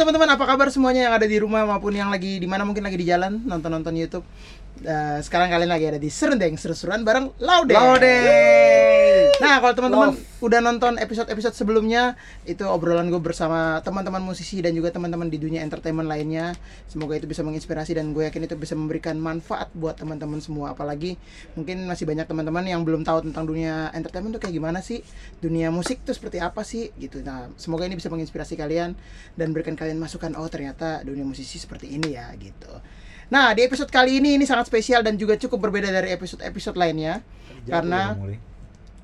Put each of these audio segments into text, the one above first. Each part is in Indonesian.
teman-teman, apa kabar semuanya yang ada di rumah maupun yang lagi di mana mungkin lagi di jalan nonton-nonton YouTube. Eh, sekarang kalian lagi ada di Serundeng seru-seruan bareng Laude. Laude. Nah, kalau teman-teman udah nonton episode-episode sebelumnya, itu obrolan gue bersama teman-teman musisi dan juga teman-teman di dunia entertainment lainnya. Semoga itu bisa menginspirasi dan gue yakin itu bisa memberikan manfaat buat teman-teman semua. Apalagi mungkin masih banyak teman-teman yang belum tahu tentang dunia entertainment tuh kayak gimana sih, dunia musik tuh seperti apa sih gitu. Nah, semoga ini bisa menginspirasi kalian dan berikan kalian masukan oh ternyata dunia musisi seperti ini ya gitu. Nah, di episode kali ini ini sangat spesial dan juga cukup berbeda dari episode-episode lainnya karena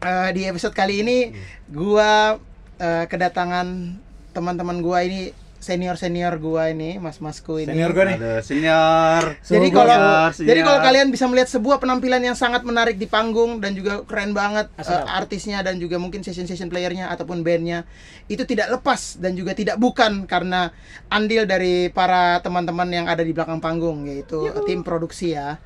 eh, di episode kali ini gua eh, kedatangan teman-teman gua ini senior-senior gua ini, mas-masku ini. Senior gue nih. Ada senior. Jadi Senior, kalau senior. jadi kalau kalian bisa melihat sebuah penampilan yang sangat menarik di panggung dan juga keren banget sedap. artisnya dan juga mungkin session-session playernya ataupun bandnya itu tidak lepas dan juga tidak bukan karena andil dari para teman-teman yang ada di belakang panggung yaitu tim produksi ya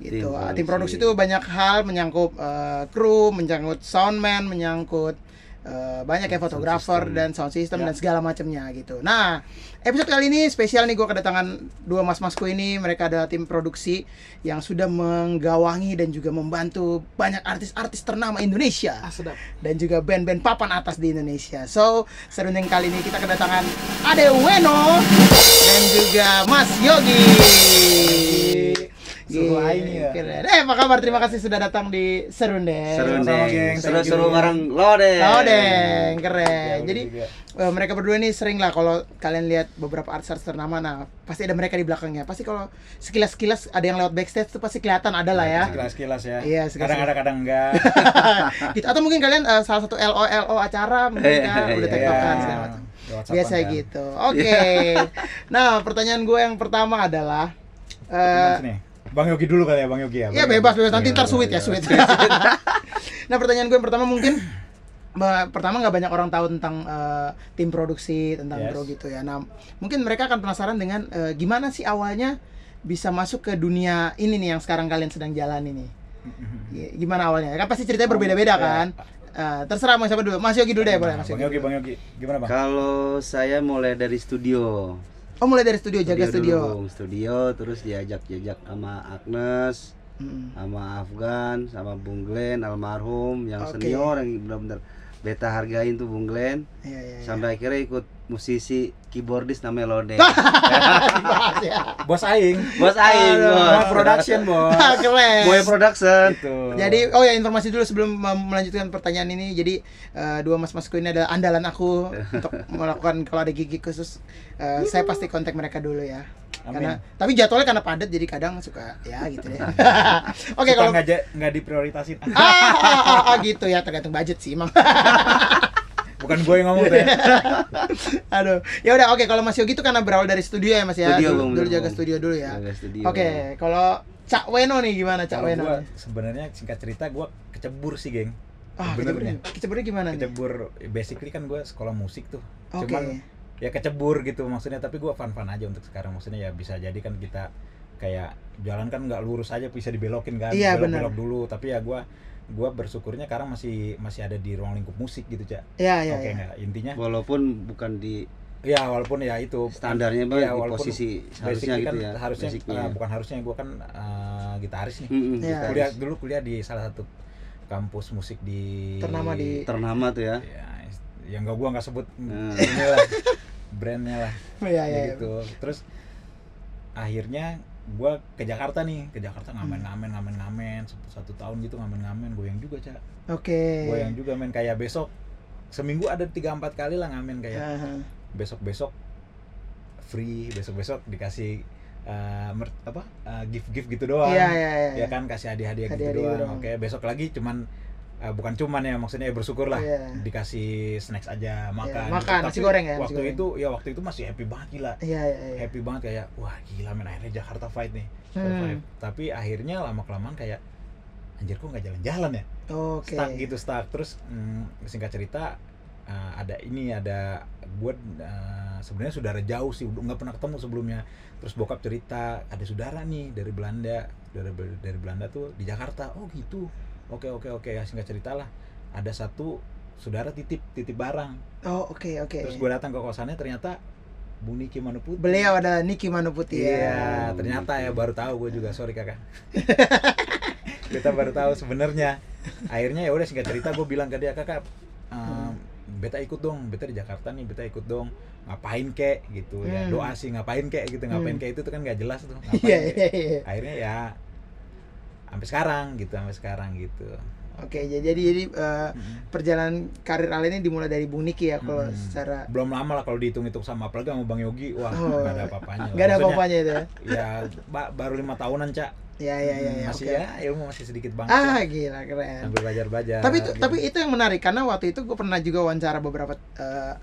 gitu. Tim Tim produksi. produksi. itu banyak hal menyangkut eh, kru, menyangkut soundman, menyangkut eh, banyak ya fotografer dan sound system Ya. dan segala macamnya gitu. Nah, episode kali ini spesial nih gue kedatangan dua mas-masku ini. Mereka adalah tim produksi yang sudah menggawangi dan juga membantu banyak artis-artis ternama Indonesia Ah, sedap. dan juga band-band papan atas di Indonesia. So, serundeng kali ini kita kedatangan Ade Weno dan juga Mas Yogi. Suruh aing ya. Keren. Eh, apa kabar? Terima kasih sudah datang di Serundeng. Seru Sama-sama, deh. geng. Seru-seru bareng Lode. Lodeng, keren. Jadi eh, mereka berdua ini sering lah kalau kalian lihat beberapa artis-artis ternama, nah pasti ada mereka di belakangnya. Pasti kalau sekilas-sekilas ada yang lewat backstage tuh pasti kelihatan ada lah ya. Sekilas-sekilas ya. Iya, sekilas- Kadang ada, kadang enggak. gitu. Atau mungkin kalian eh, salah satu LO LO acara mungkin Iya, kan udah iya, tektokan iya. segala macam. Biasa kan. gitu. Oke. nah, pertanyaan gue yang pertama adalah eh, nih. Bang Yogi dulu kali ya, Bang Yogi ya. Iya bebas bebas nanti Iya, ntar iya, sweet ya iya. sweet. nah pertanyaan gue yang pertama mungkin pertama nggak banyak orang tahu tentang eh, tim produksi tentang Yes. pro gitu ya. Nah mungkin mereka akan penasaran dengan eh, gimana sih awalnya bisa masuk ke dunia ini nih yang sekarang kalian sedang jalan ini. Gimana awalnya? Kan pasti ceritanya berbeda-beda Iya. kan. Eh, terserah mau siapa dulu. Mas Yogi dulu deh boleh Mas Bang. Yogi, Bang Yogi. Gimana, Bang? Kalau saya mulai dari studio. Oh mulai dari studio jaga studio. dulu. Studio terus diajak-jajak sama Agnes, Mm. sama Afgan, sama Bung Glenn almarhum yang Oke. senior yang benar-benar beta hargain tuh Bung Glenn. Iya iya. iya. Sampai akhirnya ikut musisi keyboardis namanya Lode. Ya. Bos Aing. Bos Aing, Aduh. Bos bos. production, Bos. Keren. Boy Production. Gitu. Jadi oh ya informasi dulu sebelum melanjutkan pertanyaan ini. Jadi eh, dua mas-masku ini adalah andalan aku untuk melakukan kalau ada gigi khusus eh, saya pasti kontak mereka dulu ya. Amin. Karena tapi jadwalnya karena padat jadi kadang suka ya gitu ya. Oke Suka kalau nggak nggak diprioritasin. ah, ah, ah, ah, gitu ya tergantung budget sih emang. Bukan gue yang ngomong tuh ya. Aduh. Ya udah oke kalau Mas Yogi itu karena berawal dari studio ya Mas ya. Studio, dulu, Bang, dulu jaga Bang. studio dulu ya. Oke, kalau Cak Weno nih gimana Cak Weno? sebenarnya singkat cerita gue kecebur sih, geng. Ah, keceburnya, keceburnya gimana nih? Kecebur, basically kan gue sekolah musik tuh. Oke. Cuman ya kecebur gitu maksudnya tapi gue fun fun aja untuk sekarang maksudnya ya bisa jadi kan kita kayak jalan kan nggak lurus aja bisa dibelokin kan Iya, belok belok dulu tapi ya gue gua bersyukurnya sekarang masih masih ada di ruang lingkup musik gitu cak Iya, iya, oke iya. nggak intinya Walaupun bukan di ya walaupun ya itu standarnya Iya, di walaupun posisi seharusnya gitu kan ya. harusnya basicnya. eh, bukan harusnya gue kan eh, gitaris nih Mm-mm, Iya. gitaris. kuliah dulu kuliah di salah satu kampus musik di Ternama di- ternama tuh ya. ya yang gak gua nggak sebut Nah. Brandnya lah Iya, Ya iya. iya. gitu terus akhirnya gua ke Jakarta nih ke Jakarta Hmm. ngamen ngamen ngamen ngamen satu, satu tahun gitu ngamen ngamen goyang juga cak Oke. goyang juga men kayak besok seminggu ada tiga empat kali lah ngamen kayak Aha. besok besok free besok besok dikasih eh, mer- apa gift gift gitu doang Iya, iya, iya. ya kan kasih hadiah-hadiah gitu Hadiah-hadiah doang. doang. Oke, besok lagi cuman eh, bukan cuman ya maksudnya ya bersyukur lah Iya. dikasih snacks aja makan. Iya, makan, gitu. nasi goreng ya, Waktu goreng. itu ya waktu itu masih happy banget gila. Iya, iya, iya. Happy banget kayak wah gila men akhirnya Jakarta fight nih. Hmm. Tapi akhirnya lama kelamaan kayak anjir kok nggak jalan-jalan ya? Oke. Stuck gitu stuck. Terus mm, singkat cerita eh, ada ini ada gue sebenarnya saudara jauh sih nggak pernah ketemu sebelumnya terus bokap cerita ada saudara nih dari Belanda dari dari Belanda tuh di Jakarta oh gitu oke oke oke ya singkat cerita lah ada satu saudara titip titip barang Oh, oke, oke. terus gue datang ke kosannya ternyata Bung Niki Manuputi. Beliau adalah Niki Manuputi Iya, ya. ternyata ya baru tahu gue juga. Sorry kakak. Kita baru tahu sebenarnya. Akhirnya ya udah singkat cerita gue bilang ke dia kakak, ehm, beta ikut dong, beta di Jakarta nih, beta ikut dong. Ngapain kek gitu ya. Hmm. Doa sih ngapain kek gitu, ngapain Hmm. kek itu tuh kan nggak jelas tuh. Ngapain Iya, kek. iya, iya. Akhirnya ya sampai sekarang gitu, sampai sekarang gitu. Oke, jadi jadi jadi, eh, perjalanan karir Ale ini dimulai dari Bung Niki ya kalau Hmm. secara belum lama lah kalau dihitung-hitung sama apalagi sama Bang Yogi wah Oh. nggak ada apa-apanya nggak ada apa-apanya itu ya. ya ba- baru lima tahunan cak Ya ya ya, ya masih oke. ya ilmu masih sedikit banget Ah, Cak. gila keren. sambil belajar belajar tapi itu tapi itu yang menarik karena waktu itu gue pernah juga wawancara beberapa eh,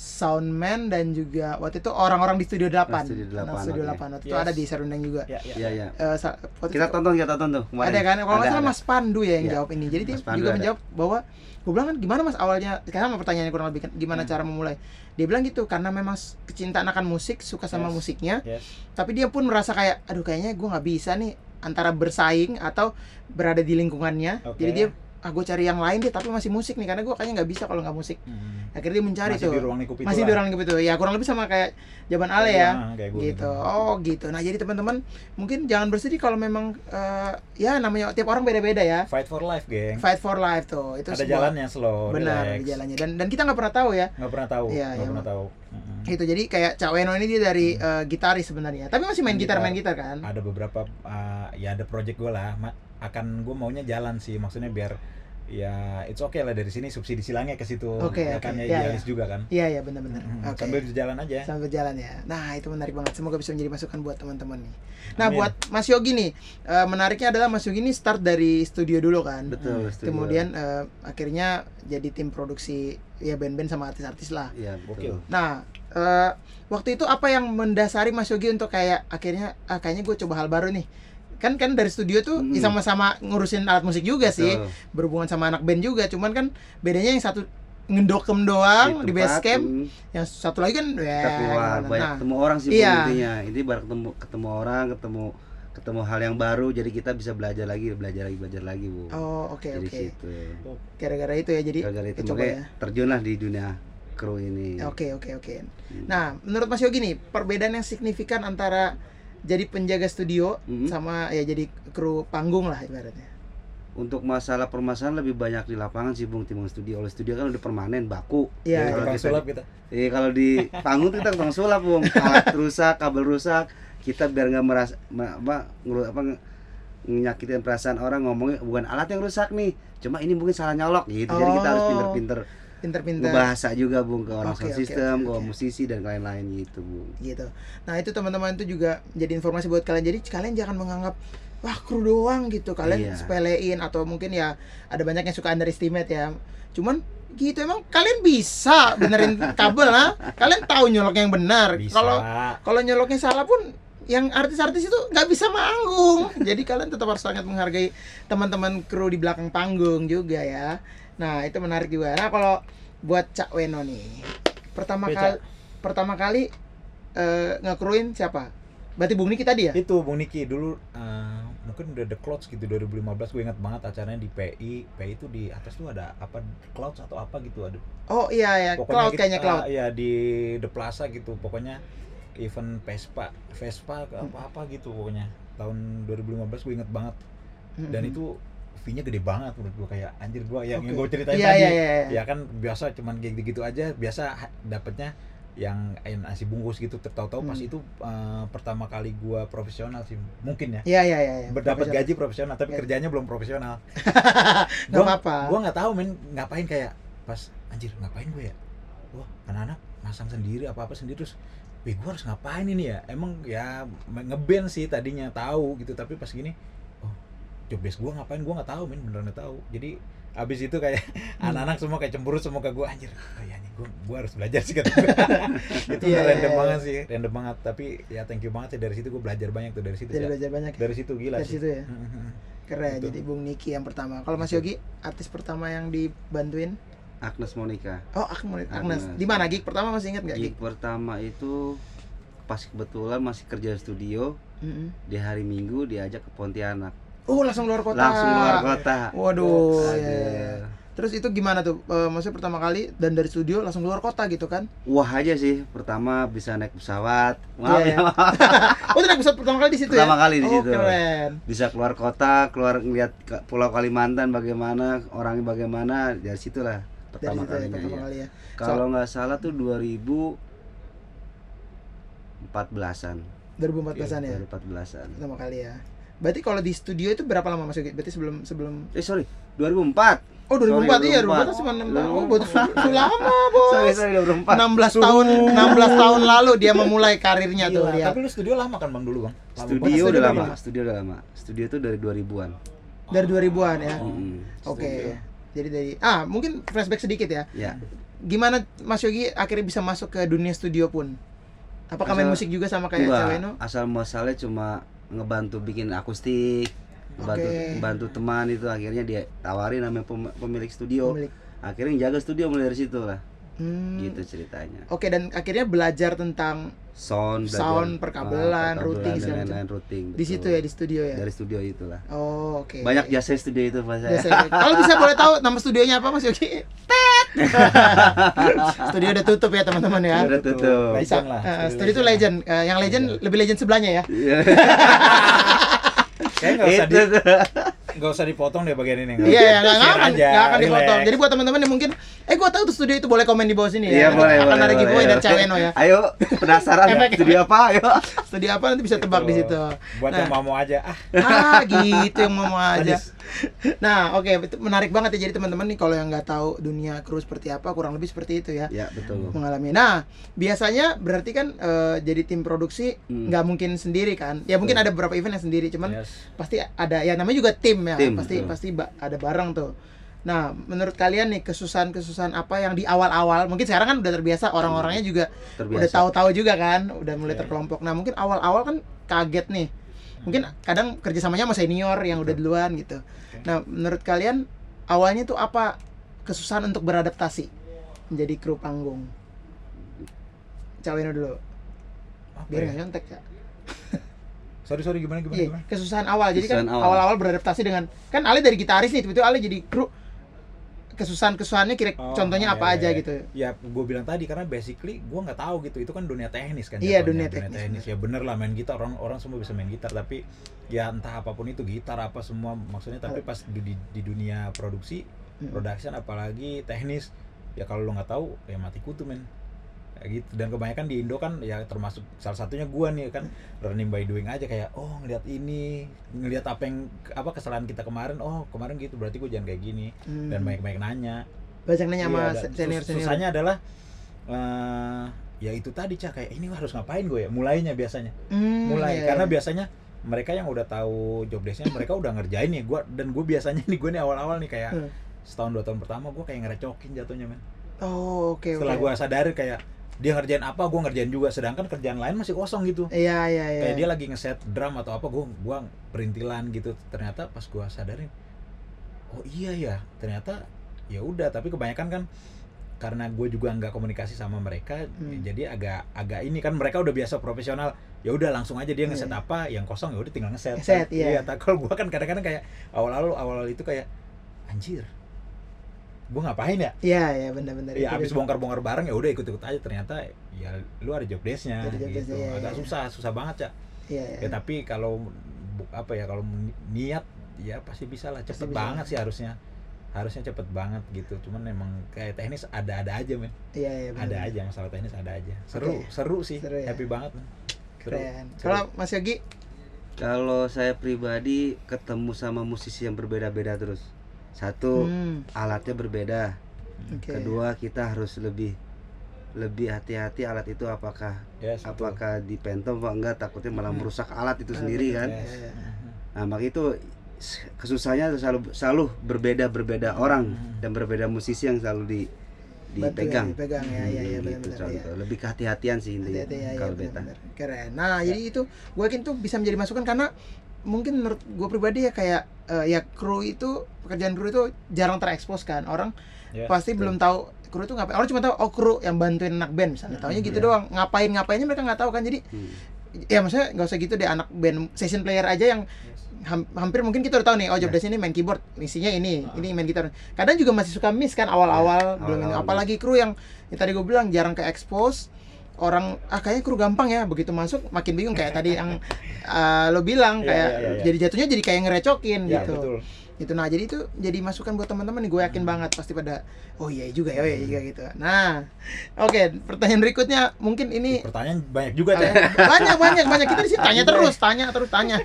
soundman dan juga waktu itu orang-orang di Studio 8 Studio Anak 8, Studio oke. 8 waktu itu Yes. ada di Serundeng juga ya, ya, Iya, iya. Eh, sa- waktu Kita itu tonton, kita tonton tuh kemarin. ada kan kalau nggak salah. Mas Pandu ya yang Iya. jawab ini jadi dia Mas Pandu juga ada. menjawab bahwa gue bilang kan gimana mas awalnya karena sama pertanyaannya kurang lebih kan, gimana Hmm. cara memulai dia bilang gitu karena memang kecintaan akan musik suka sama Yes. musiknya Yes. tapi dia pun merasa kayak aduh kayaknya gue nggak bisa nih antara bersaing atau berada di lingkungannya Oke. jadi dia ah gue cari yang lain deh tapi masih musik nih karena gue kayaknya nggak bisa kalau nggak musik. Hmm. akhirnya dia mencari masih tuh. di ruang lingkup itu masih di ruang lingkup itu ya kurang lebih sama kayak jaman Ale ya. kayak gue gitu. oh gitu. Nah jadi teman-teman mungkin jangan bersedih kalau memang eh, ya namanya tiap orang beda-beda ya. Fight for life geng. Fight for life tuh. Itu ada sebuah- jalannya slow benar relax. ada jalannya. Dan dan kita nggak pernah tahu ya. Nggak pernah tahu Iya, nggak iya, pernah tahu. Mm-mm. itu jadi kayak Cak Weno ini dia dari eh, gitaris sebenarnya. Tapi masih main Main gitar gitar. main gitar kan? Ada beberapa uh, ya ada project gue lah. Ma- akan gue maunya jalan sih maksudnya biar ya it's okay lah dari sini subsidi silangnya ke situ Oke, ya oke. kan ya Ya, idealis juga kan iya iya benar-benar Mm-mm. oke sambil jalan aja sambil berjalan ya nah itu menarik banget semoga bisa menjadi masukan buat teman-teman nih nah Amin. buat Mas Yogi nih eh, menariknya adalah Mas Yogi ini start dari studio dulu kan Betul, setuju. kemudian eh, akhirnya jadi tim produksi ya band-band sama artis-artis lah Iya, betul. Nah, eh, waktu itu apa yang mendasari Mas Yogi untuk kayak akhirnya ah, kayaknya gue coba hal baru nih. Kan kan dari studio tuh Mm. ya sama-sama ngurusin alat musik juga sih, berhubungan sama anak band juga. Cuman kan bedanya yang satu ngedokem doang di, tempat, base camp, mm, yang satu lagi kan ya keluar gimana. banyak Nah, ketemu orang sih iya. Intinya ini baru ketemu ketemu orang ketemu ketemu hal yang baru jadi kita bisa belajar lagi belajar lagi belajar lagi bu oh oke jadi oke. situ Gara-gara itu ya jadi gara-gara itu coba ya. terjunlah di dunia kru ini Oke oke oke. Hmm. Nah, menurut Mas Yogi nih, perbedaan yang signifikan antara jadi penjaga studio Mhm. sama ya jadi kru panggung lah ibaratnya. untuk masalah permasalahan lebih banyak di lapangan sih bung timbang studio. Oleh studio kan udah permanen baku. Iya, Jadi kalau kita sulap kita. Eh kalau di panggung kita tukang sulap bung. Alat rusak kabel rusak. Kita biar nggak merasa ma- apa ngelu- apa nyakitin perasaan orang ngomongnya bukan alat yang rusak nih cuma ini mungkin salah nyolok. Gitu. Jadi kita harus Oh. pinter-pinter Pinter-pinter. ngebahasa juga bung ke orang Oke, sound oke, system oke, ke musisi dan lain-lain gitu bung gitu. Nah itu teman-teman itu juga jadi informasi buat kalian. Jadi kalian jangan menganggap wah kru doang gitu. Kalian Iya. sepelein atau mungkin ya ada banyak yang suka underestimate ya. Cuman gitu emang kalian bisa benerin kabel lah. Kalian tahu nyolok yang benar. Kalau kalau nyoloknya salah pun yang artis-artis itu nggak bisa manggung. Jadi kalian tetap harus sangat menghargai teman-teman kru di belakang panggung juga ya. Nah itu menarik juga. Nah kalau buat Cak Weno nih, pertama kali pertama kali eh, ngekruin siapa? Berarti Bung Niki tadi ya? itu Bung Niki. Dulu eh, mungkin udah The Clouds gitu 2015 gue ingat banget acaranya di PI PI itu di atas tuh ada apa? Clouds atau apa gitu ada. Oh iya ya, Cloud kita- kayaknya Cloud. ya di The Plaza gitu. Pokoknya event Vespa Vespa apa-apa gitu pokoknya. Tahun 2015 gue inget banget. Dan Mhm. itu fee-nya gede banget menurut gue kayak anjir gue yang, yang Oke. gue ceritain Iya tadi iya iya. ya kan biasa cuman kayak gitu aja biasa dapetnya yang nasi bungkus gitu tahu-tahu pas Hmm. itu eh, pertama kali gua profesional sih mungkin ya Iya iya iya. iya. berdapat gaji profesional tapi Ya. kerjanya belum profesional Nggak Gua- apa-apa. gua nggak tahu men ngapain kayak pas anjir ngapain gue ya wah anak-anak masang sendiri apa apa sendiri terus Wih, gua harus ngapain ini ya? Emang ya ngeband sih tadinya tahu gitu, tapi pas gini, job desk gua ngapain? Gua nggak tahu, men beneran nggak tahu. Jadi abis itu kayak Hmm. anak-anak semua kayak cemberut semua ke gua anjir. Kayaknya gua gua harus belajar sih kata itu Iya, udah iya, random iya. banget sih, random banget. Tapi ya thank you banget sih dari situ gua belajar banyak tuh dari situ. Ya. belajar banyak. ya? Dari situ gila Dari sih. situ ya. Keren. Gitu. Jadi Bung Niki yang pertama. Kalau Mas Gitu. Yogi, artis pertama yang dibantuin? Agnes Monica Oh, Agnes. Agnes. Agnes. Di mana gig pertama masih ingat nggak gig? gig pertama itu pas kebetulan masih kerja studio Mm-mm. di hari Minggu diajak ke Pontianak Oh, langsung luar kota. langsung luar kota Waduh, Aduh. ya, ya, ya. Terus itu gimana tuh? Eh, maksudnya pertama kali dan dari studio langsung keluar kota gitu kan? Wah aja sih, pertama bisa naik pesawat. Maaf Iya, ya, ya. oh, itu episode pertama kali di situ Pertama ya? kali di oh, situ. keren. bisa keluar kota, keluar ngeliat Pulau Kalimantan bagaimana, orangnya bagaimana, dari situlah Dari pertama situ ya, kalinya. pertama iya. kali ya. Kalau nggak salah tuh 2014-an. 2014-an ya. 2014-an. Pertama kali ya. Berarti kalau di studio itu berapa lama Mas Yogi? Berarti sebelum sebelum Eh sorry, 2004. Oh 2004 Sorry, iya 2004. 2004 cuma 6 tahun. Oh su- su- lama bos. Sorry, sorry 2004. 16 tahun 16 tahun lalu dia memulai karirnya tuh Gila, dia. tapi lu studio lama kan bang dulu bang? Lama Studio udah lama, studio udah lama. Studio itu dari 2000-an. Dari 2000-an ya. Oke. Jadi dari ah mungkin flashback sedikit ya. Ya. Gimana Mas Yogi akhirnya bisa masuk ke dunia studio pun? Apakah main Asal- musik juga sama kayak Ceweno? asal muasalnya cuma ngebantu bikin akustik, ngebantu, Oke. ngebantu teman itu akhirnya dia tawarin namanya pem- pemilik studio. Pemilik. Akhirnya jaga studio mulai dari situ lah. Hmm. Gitu ceritanya. Oke dan akhirnya belajar tentang Sound, belajar- Sound, perkabelan, ah, routing, dan segala lain-lain routing. di situ ya di studio ya. Dari studio itulah. Oh oke. Banyak jasa studio itu pas saya. Kalau bisa boleh tahu nama studionya apa Mas Yogi? Studio udah tutup ya teman-teman ya. Udah tutup. Legend lah. Eh, studio itu legend. Eh, yang legend lebih legend sebelahnya ya. Iya. Kayaknya nggak usah di, nggak usah dipotong deh bagian ini. Iya, ya, nggak akan, nggak akan dipotong. Jadi buat teman-teman yang mungkin, eh gua tahu tuh studio itu boleh komen di bawah sini Iya ya. boleh Akan boleh. ada boleh, giveaway boleh. Caweno ya. Ayo penasaran ya studio apa? Ayo. Studio apa nanti bisa tebak di situ. Buat yang Nah. mau aja ah. Ah, gitu yang mau aja. Nah, oke, itu menarik banget ya jadi teman-teman nih kalau yang nggak tahu dunia kru seperti apa, kurang lebih seperti itu ya. Ya betul. mengalami. Nah, biasanya berarti kan eh, jadi tim produksi Hmm. nggak mungkin sendiri kan? Ya mungkin ada beberapa event yang sendiri, cuman Yes. pasti ada ya namanya juga tim ya, Tim, pasti betul. pasti ba- ada bareng tuh. Nah, menurut kalian nih kesusahan-kesusahan apa yang di awal-awal? Mungkin sekarang kan udah terbiasa, orang-orangnya juga Terbiasa. udah tahu-tahu juga kan, udah mulai Iya. terkelompok. Nah, mungkin awal-awal kan kaget nih. Mungkin kadang kerjasamanya sama senior yang udah duluan gitu. Nah, menurut kalian awalnya tuh apa kesusahan untuk beradaptasi menjadi kru panggung? Cawino dulu, biar ya? nggak nyontek ya. Sorry sorry gimana gimana Iya, gimana? kesusahan awal. Jadi kan Kesusahan awal. awal-awal beradaptasi dengan kan Ale dari gitaris nih, tiba-tiba Ale jadi kru. Kesusahan-kesusahannya kira Oh, contohnya apa iya, aja iya. gitu. Ya, gue bilang tadi karena basically gue nggak tahu gitu. Itu kan dunia teknis kan. Iya, dunia teknis, Ya bener lah main gitar orang orang semua bisa main gitar tapi ya entah apa pun itu gitar apa semua maksudnya tapi pas di, di, dunia produksi production apalagi teknis ya kalau lo nggak tahu ya mati kutu men gitu dan kebanyakan di Indo kan ya termasuk salah satunya gua nih kan learning by doing aja kayak oh ngeliat ini ngeliat apa yang apa kesalahan kita kemarin oh kemarin gitu berarti gue jangan kayak gini Hmm. dan banyak-banyak nanya Banyak nanya sama Iya, dan senior senior. susahnya adalah eh ya itu tadi cak kayak ini harus ngapain gue ya mulainya biasanya Hmm, mulai iya, karena iya. biasanya mereka yang udah tahu job desknya mereka udah ngerjain nih gue dan gue biasanya nih gue nih awal-awal nih kayak Hmm. setahun dua tahun pertama gue kayak ngerecokin jatuhnya men Oh, oke setelah oke. gue sadari kayak dia ngerjain apa gue ngerjain juga sedangkan kerjaan lain masih kosong gitu Iya, iya, iya. kayak dia lagi ngeset drum atau apa gue gua perintilan gitu ternyata pas gue sadarin oh iya ya ternyata ya udah tapi kebanyakan kan karena gue juga nggak komunikasi sama mereka Hmm. jadi agak agak ini kan mereka udah biasa profesional ya udah langsung aja dia ngeset Iya. apa yang kosong ya udah tinggal ngeset Ngeset, iya. tak kalau gue kan kadang-kadang kayak awal-awal awal itu kayak anjir gue ngapain ya Iya, iya benar-benar. ya abis bongkar-bongkar bareng ya udah ikut-ikut aja ternyata ya lu ada job desknya job gitu iya, agak iya. susah susah banget ya Iya, iya. ya tapi kalau bu- apa ya kalau niat ya pasti bisa lah Pasti cepet bisa. banget sih harusnya harusnya cepet banget gitu cuman emang kayak teknis ada-ada aja men Iya, iya benar. ada aja masalah teknis ada aja seru Oke. seru sih Seru ya. happy banget men seru, Keren. seru. Kalau Mas Yogi, Kalau saya pribadi ketemu sama musisi yang berbeda-beda terus. Satu hmm, alatnya berbeda. oke. Kedua kita harus lebih lebih hati-hati alat itu apakah Yes, apakah dipentom apa enggak takutnya malah Hmm. merusak alat itu sendiri betul. kan. Iya, Yes. iya. Nah, maka itu kesusahannya selalu selalu berbeda-berbeda orang Hmm. dan berbeda musisi yang selalu di ya, dipegang. dipegang ya, iya, iya, Hmm, gitu iya. contoh. Lebih kehati-hatian sih intinya Hati-hati ya, ya kalau beta. benar-benar. Keren. Nah, jadi itu gue yakin tuh bisa menjadi masukan karena mungkin menurut gue pribadi ya kayak eh, ya kru itu pekerjaan kru itu jarang terekspos kan orang Yes, pasti betul. belum tahu kru itu ngapain orang cuma tahu oh kru yang bantuin anak band misalnya taunya gitu iya. doang ngapain ngapainnya mereka nggak tahu kan jadi Hmm. ya maksudnya nggak usah gitu deh anak band session player aja yang yes. ham- hampir mungkin kita udah tahu nih oh job Ya. desk ini main keyboard misinya ini ini main gitar kadang juga masih suka miss kan awal-awal Ya, belum ini awal-awal apalagi kru yang, yang tadi gue bilang jarang ke expose orang ah kayaknya kru gampang ya. Begitu masuk makin bingung. Kayak tadi yang eh, lo bilang Iya, kayak iya, iya, iya. jadi jatuhnya jadi kayak ngerecokin Ya, gitu. betul. itu nah jadi itu jadi masukan buat teman-teman nih gue yakin banget pasti pada oh iya juga ya oh iya juga gitu. Nah oke pertanyaan berikutnya mungkin ini Pertanyaan banyak juga, Cak. banyak banyak banyak. Kita di sini tanya terus tanya terus tanya.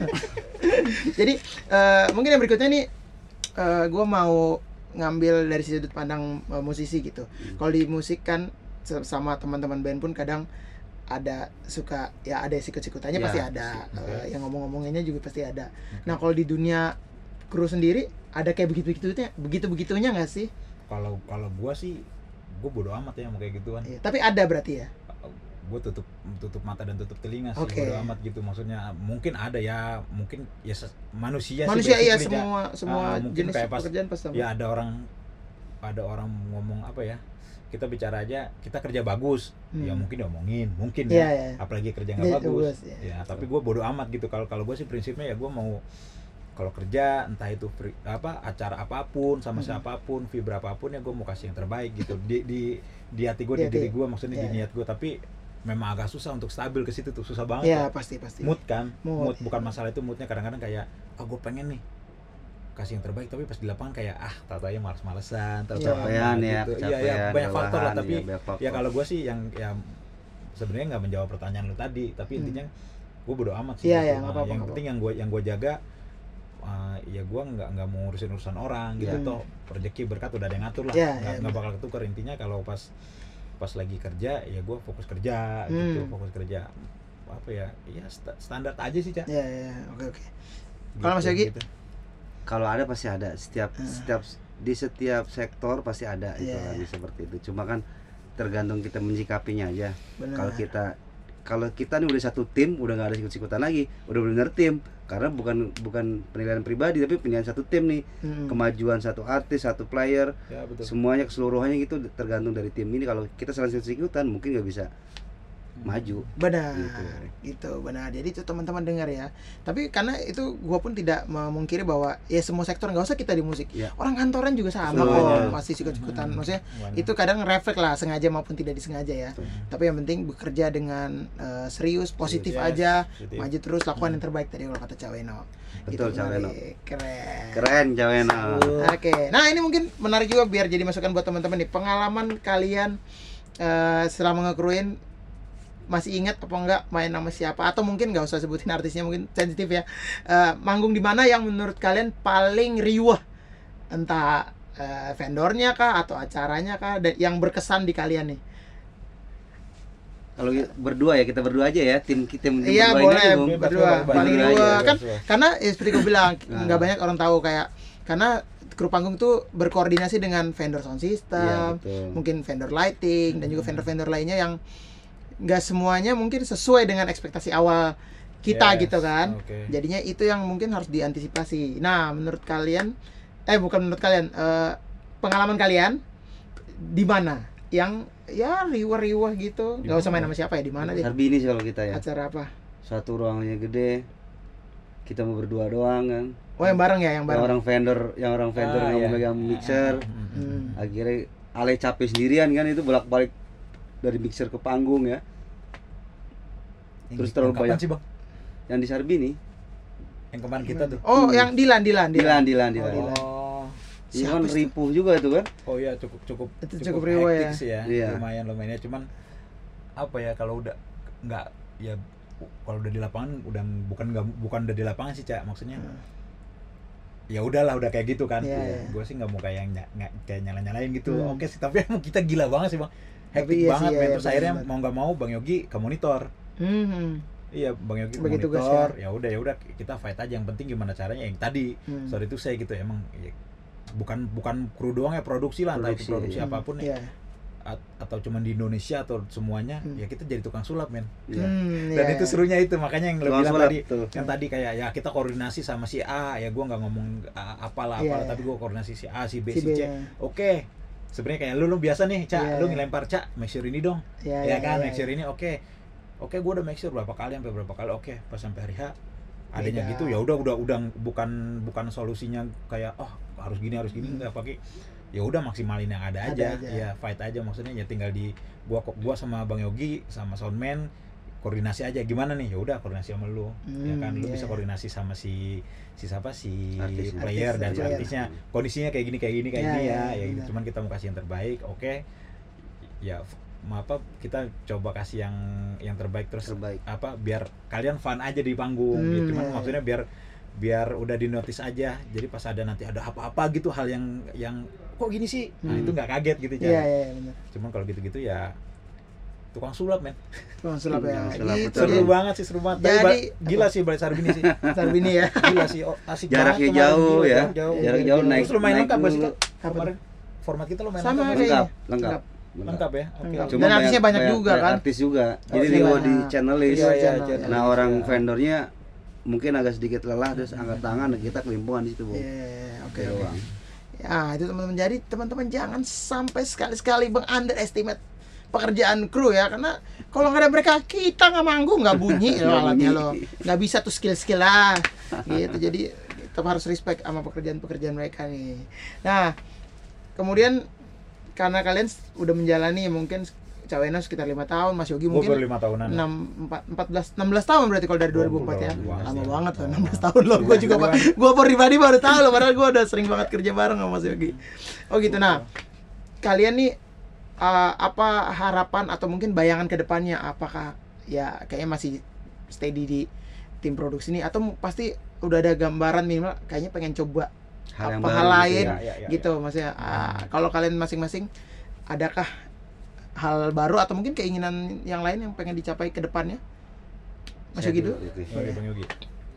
Jadi eh, mungkin yang berikutnya nih gue mau ngambil dari sudut pandang eh, musisi gitu. Kalau di musik kan sama teman-teman band pun kadang ada suka ya ada sikut-sikutannya Ya, pasti ada. Eh, yang ngomong-ngomonginnya juga pasti ada. Nah kalau di dunia kru sendiri ada kayak begitu-begitunya begitu-begitunya nggak sih? Kalau kalau gua sih gua bodo amat ya mau kayak gituan. Iya, tapi ada berarti ya? Gue tutup tutup mata dan tutup telinga sih Oke. bodo amat gitu. Maksudnya mungkin ada ya mungkin ya manusia, manusia sih iya semua semua Ah, mungkin jenis kayak pas- pekerjaan pasti ya ada orang ada orang ngomong apa ya kita bicara aja kita kerja bagus ya Hmm. mungkin diomongin mungkin Iya, ya iya. apalagi kerja Iya, nggak bagus bagus, iya. ya tapi gue bodo amat gitu kalau kalau gue sih prinsipnya ya gue mau kalau kerja entah itu free- apa acara apa pun sama Hmm. siapa pun fibra apa pun ya gue mau kasih yang terbaik gitu di di di hati gue Di di diri gue maksudnya Iya, di iya. niat gue tapi memang agak susah untuk stabil ke situ tuh susah banget Iya, Cak. pasti pasti. mood kan Mood, mood, iya. bukan masalah itu moodnya kadang-kadang kayak ah gue pengen nih kasih yang terbaik tapi pas di lapangan kayak ah tau ya males-malesan Iya. Kecapean ya, gitu. iya ya banyak faktor lah kelelahan, tapi ya, ya kalau gue sih yang ya sebenarnya nggak menjawab pertanyaan lu tadi tapi Hmm. intinya gue bodo amat sih Iya, gitu. iya, nggak Nah, apa-apa, yang nggak penting yang gue yang gue jaga uh, ya gue nggak nggak mau ngurusin urusan orang gitu Iya. toh rezeki berkat udah ada yang ngatur lah Iya, nggak iya, nggak bakal ketukar intinya kalau pas pas lagi kerja ya gue fokus kerja Hmm. gitu fokus kerja apa ya ya sta- standar aja sih cak Iya, iya, oke oke. Kalau Mas Yogi? gitu. Kalau ada pasti ada setiap Ah. setiap di setiap sektor pasti ada itu Iya. lagi seperti itu cuma kan tergantung kita menyikapinya aja kalau kita kalau kita nih udah satu tim udah nggak ada ikut-ikutan lagi udah benar tim karena bukan bukan penilaian pribadi tapi penilaian satu tim nih Hmm. kemajuan satu artis satu player ya betul semuanya keseluruhannya gitu tergantung dari tim ini kalau kita saling ikutan mungkin nggak bisa. Maju benar Gitu. gitu benar jadi itu teman-teman dengar ya tapi karena itu gua pun tidak memungkiri bahwa ya semua sektor nggak usah kita di musik Iya. orang kantoran juga sama Semuanya. kok pasti sikut-sikutan Hmm. maksudnya Banyak. itu kadang refleks lah sengaja maupun tidak disengaja ya tapi yang penting bekerja dengan eh, serius positif Yes, aja positif. maju terus lakukan yang terbaik tadi kalau kata Caweno Betul, Caweno. menarik. keren keren Cawena Oke, nah ini mungkin menarik juga biar jadi masukan buat teman-teman nih. Pengalaman kalian eh selama ngekruin masih ingat apa enggak main nama siapa atau mungkin nggak usah sebutin artisnya mungkin sensitif ya. Eh, manggung di mana yang menurut kalian paling riuh entah eh, vendornya kah atau acaranya kah dan yang berkesan di kalian nih. kalau berdua ya kita berdua aja ya tim kita tim Iya, berdua ini boleh. aja, berdua, bebas, paling berdua riuh. aja, Kan karena ya, seperti gue bilang nggak banyak orang tahu kayak karena kru panggung tuh berkoordinasi dengan vendor sound system, betul. mungkin vendor lighting dan juga Hmm. vendor-vendor lainnya yang nggak semuanya mungkin sesuai dengan ekspektasi awal kita Yes, gitu kan. oke. Jadinya itu yang mungkin harus diantisipasi. Nah, menurut kalian eh bukan menurut kalian eh, pengalaman kalian di mana yang ya riwah-riwah gitu. Di Nggak usah main sama siapa ya, di mana deh? Sarbini sih kalau kita ya Acara apa? satu ruangannya gede kita mau berdua doang kan Oh, yang bareng ya, yang yang bareng. orang vendor yang orang vendor Ah, yang iya. mau megang mixer Hmm. Hmm. akhirnya Ale capek sendirian kan itu bolak balik dari mixer ke panggung ya Yang Terus terlalu banyak. sih bang yang di Sarbini yang kemarin kita tuh Oh, Hmm. yang Dilan, Dilan, Dilan Dilan Oh, Dilan Dilan. oh Iya Siapa kan ripuh juga itu kan oh iya cukup cukup Itu cukup riuh hektik ya. sih ya Iya. lumayan lumayan ya cuman apa ya kalau udah nggak ya kalau udah di lapangan udah bukan nggak bukan udah di lapangan sih cak maksudnya Hmm. ya udahlah udah kayak gitu kan Iya, iya. gue sih nggak mau kayak ny- kayak nyala nyalain gitu Hmm. oke sih tapi emang kita gila banget sih bang hektik iya banget iya, men iya, terus akhirnya benar-benar. mau nggak mau bang Yogi ke monitor Hmm. iya bang Yogi ke monitor ya udah ya udah kita fight aja yang penting gimana caranya yang tadi Hmm. sorry itu saya gitu emang ya, bukan bukan kru doang ya produksi lah entah itu Produksi, produksi Hmm, apa pun Iya. ya at- atau cuman di Indonesia atau semuanya Hmm. ya kita jadi tukang sulap men Iya. Hmm, dan iya, itu iya. serunya itu makanya yang Tukang bilang tadi tuh. yang tadi kayak ya kita koordinasi sama si A ya gua nggak ngomong ah, apalah Iya, apalah iya. tapi gua koordinasi si A si B Si si, B, C ya. oke sebenarnya kayak lu lu biasa nih cak Iya, lu iya. ngelempar cak make sure ini dong Iya, ya iya, kan iya, make sure iya. ini oke oke gua udah make sure berapa kali sampai berapa kali oke pas sampai hari H adanya Beda. gitu ya udah udah udah bukan bukan solusinya kayak oh harus gini harus gini nggak pakai ya udah maksimalin yang ada. Ada aja. aja. ya fight aja maksudnya ya tinggal di gua gua sama Bang Yogi sama soundman koordinasi aja. Gimana nih? Ya udah koordinasi sama lu. Ya Hmm, kan? Lu iya. bisa koordinasi sama si si siapa? Si Artis. player Artis, dan si artisnya. Kondisinya kayak gini kayak gini kayak Ya, gini ya, ya, ya gitu. cuman kita mau kasih yang terbaik oke. Ya f- ma- apa kita coba kasih yang yang terbaik. Terus terbaik. apa biar kalian fun aja di panggung Hmm, gitu. cuman iya, maksudnya biar biar udah di notice aja. Jadi pas ada nanti ada apa-apa gitu hal yang yang kok gini sih? Nah Hmm. itu nggak kaget gitu Iya, iya, iya, benar. cuman kalau gitu-gitu ya tukang sulap men Tukang sulap ya. Tukang sulap, Gitu seru dia. banget sih seru banget Tapi Jadi, ba- gila sih balik Sarbini sih Sarbini ya. gila sih oh, asik Jaraknya banget jauh ya. jarak jauh jarak Iya, jauh iya. naik terus lumayan lengkap sih kemarin format kita lumayan Sama lengkap lengkap lengkap lengkap ya oke Lengkap. Cuma Dan artisnya banyak juga, kan? artis juga Oh, jadi iya, di banyak. di channel list Iya, iya, channel. nah orang Iya. vendornya mungkin agak sedikit lelah terus angkat tangan kita kelimpungan di situ bu Iya, oke Gitu. Ya, itu teman-teman. Jadi teman-teman jangan sampai sekali-sekali meng underestimate pekerjaan kru ya karena kalau nggak ada mereka kita nggak manggung nggak bunyi loh alatnya loh. Nggak bisa tuh skill skill lah gitu. Jadi tetap harus respect sama pekerjaan-pekerjaan mereka nih. Nah kemudian karena kalian udah menjalani mungkin Cawena sekitar lima tahun Mas Yogi baru mungkin lima tahunan enam empat empat belas enam belas tahun berarti kalau dari Oh, 2004 ya. udah lama lama banget loh banget. 16 tahun loh. Gue juga Iya. gue pribadi baru tahu loh padahal gue udah sering banget kerja bareng sama Mas Yogi. Oh gitu. Nah kalian nih uh, apa harapan atau mungkin bayangan ke depannya? Apakah ya kayaknya masih steady di tim produksi ini? Atau pasti udah ada gambaran minimal kayaknya pengen coba hal apa hal gitu lain ya. Ya, ya, ya, gitu maksudnya ah, kalau kalian masing-masing adakah hal baru atau mungkin keinginan yang lain yang pengen dicapai ke depannya? Mas Yogi dulu, dulu. Oke, Bang Yogi.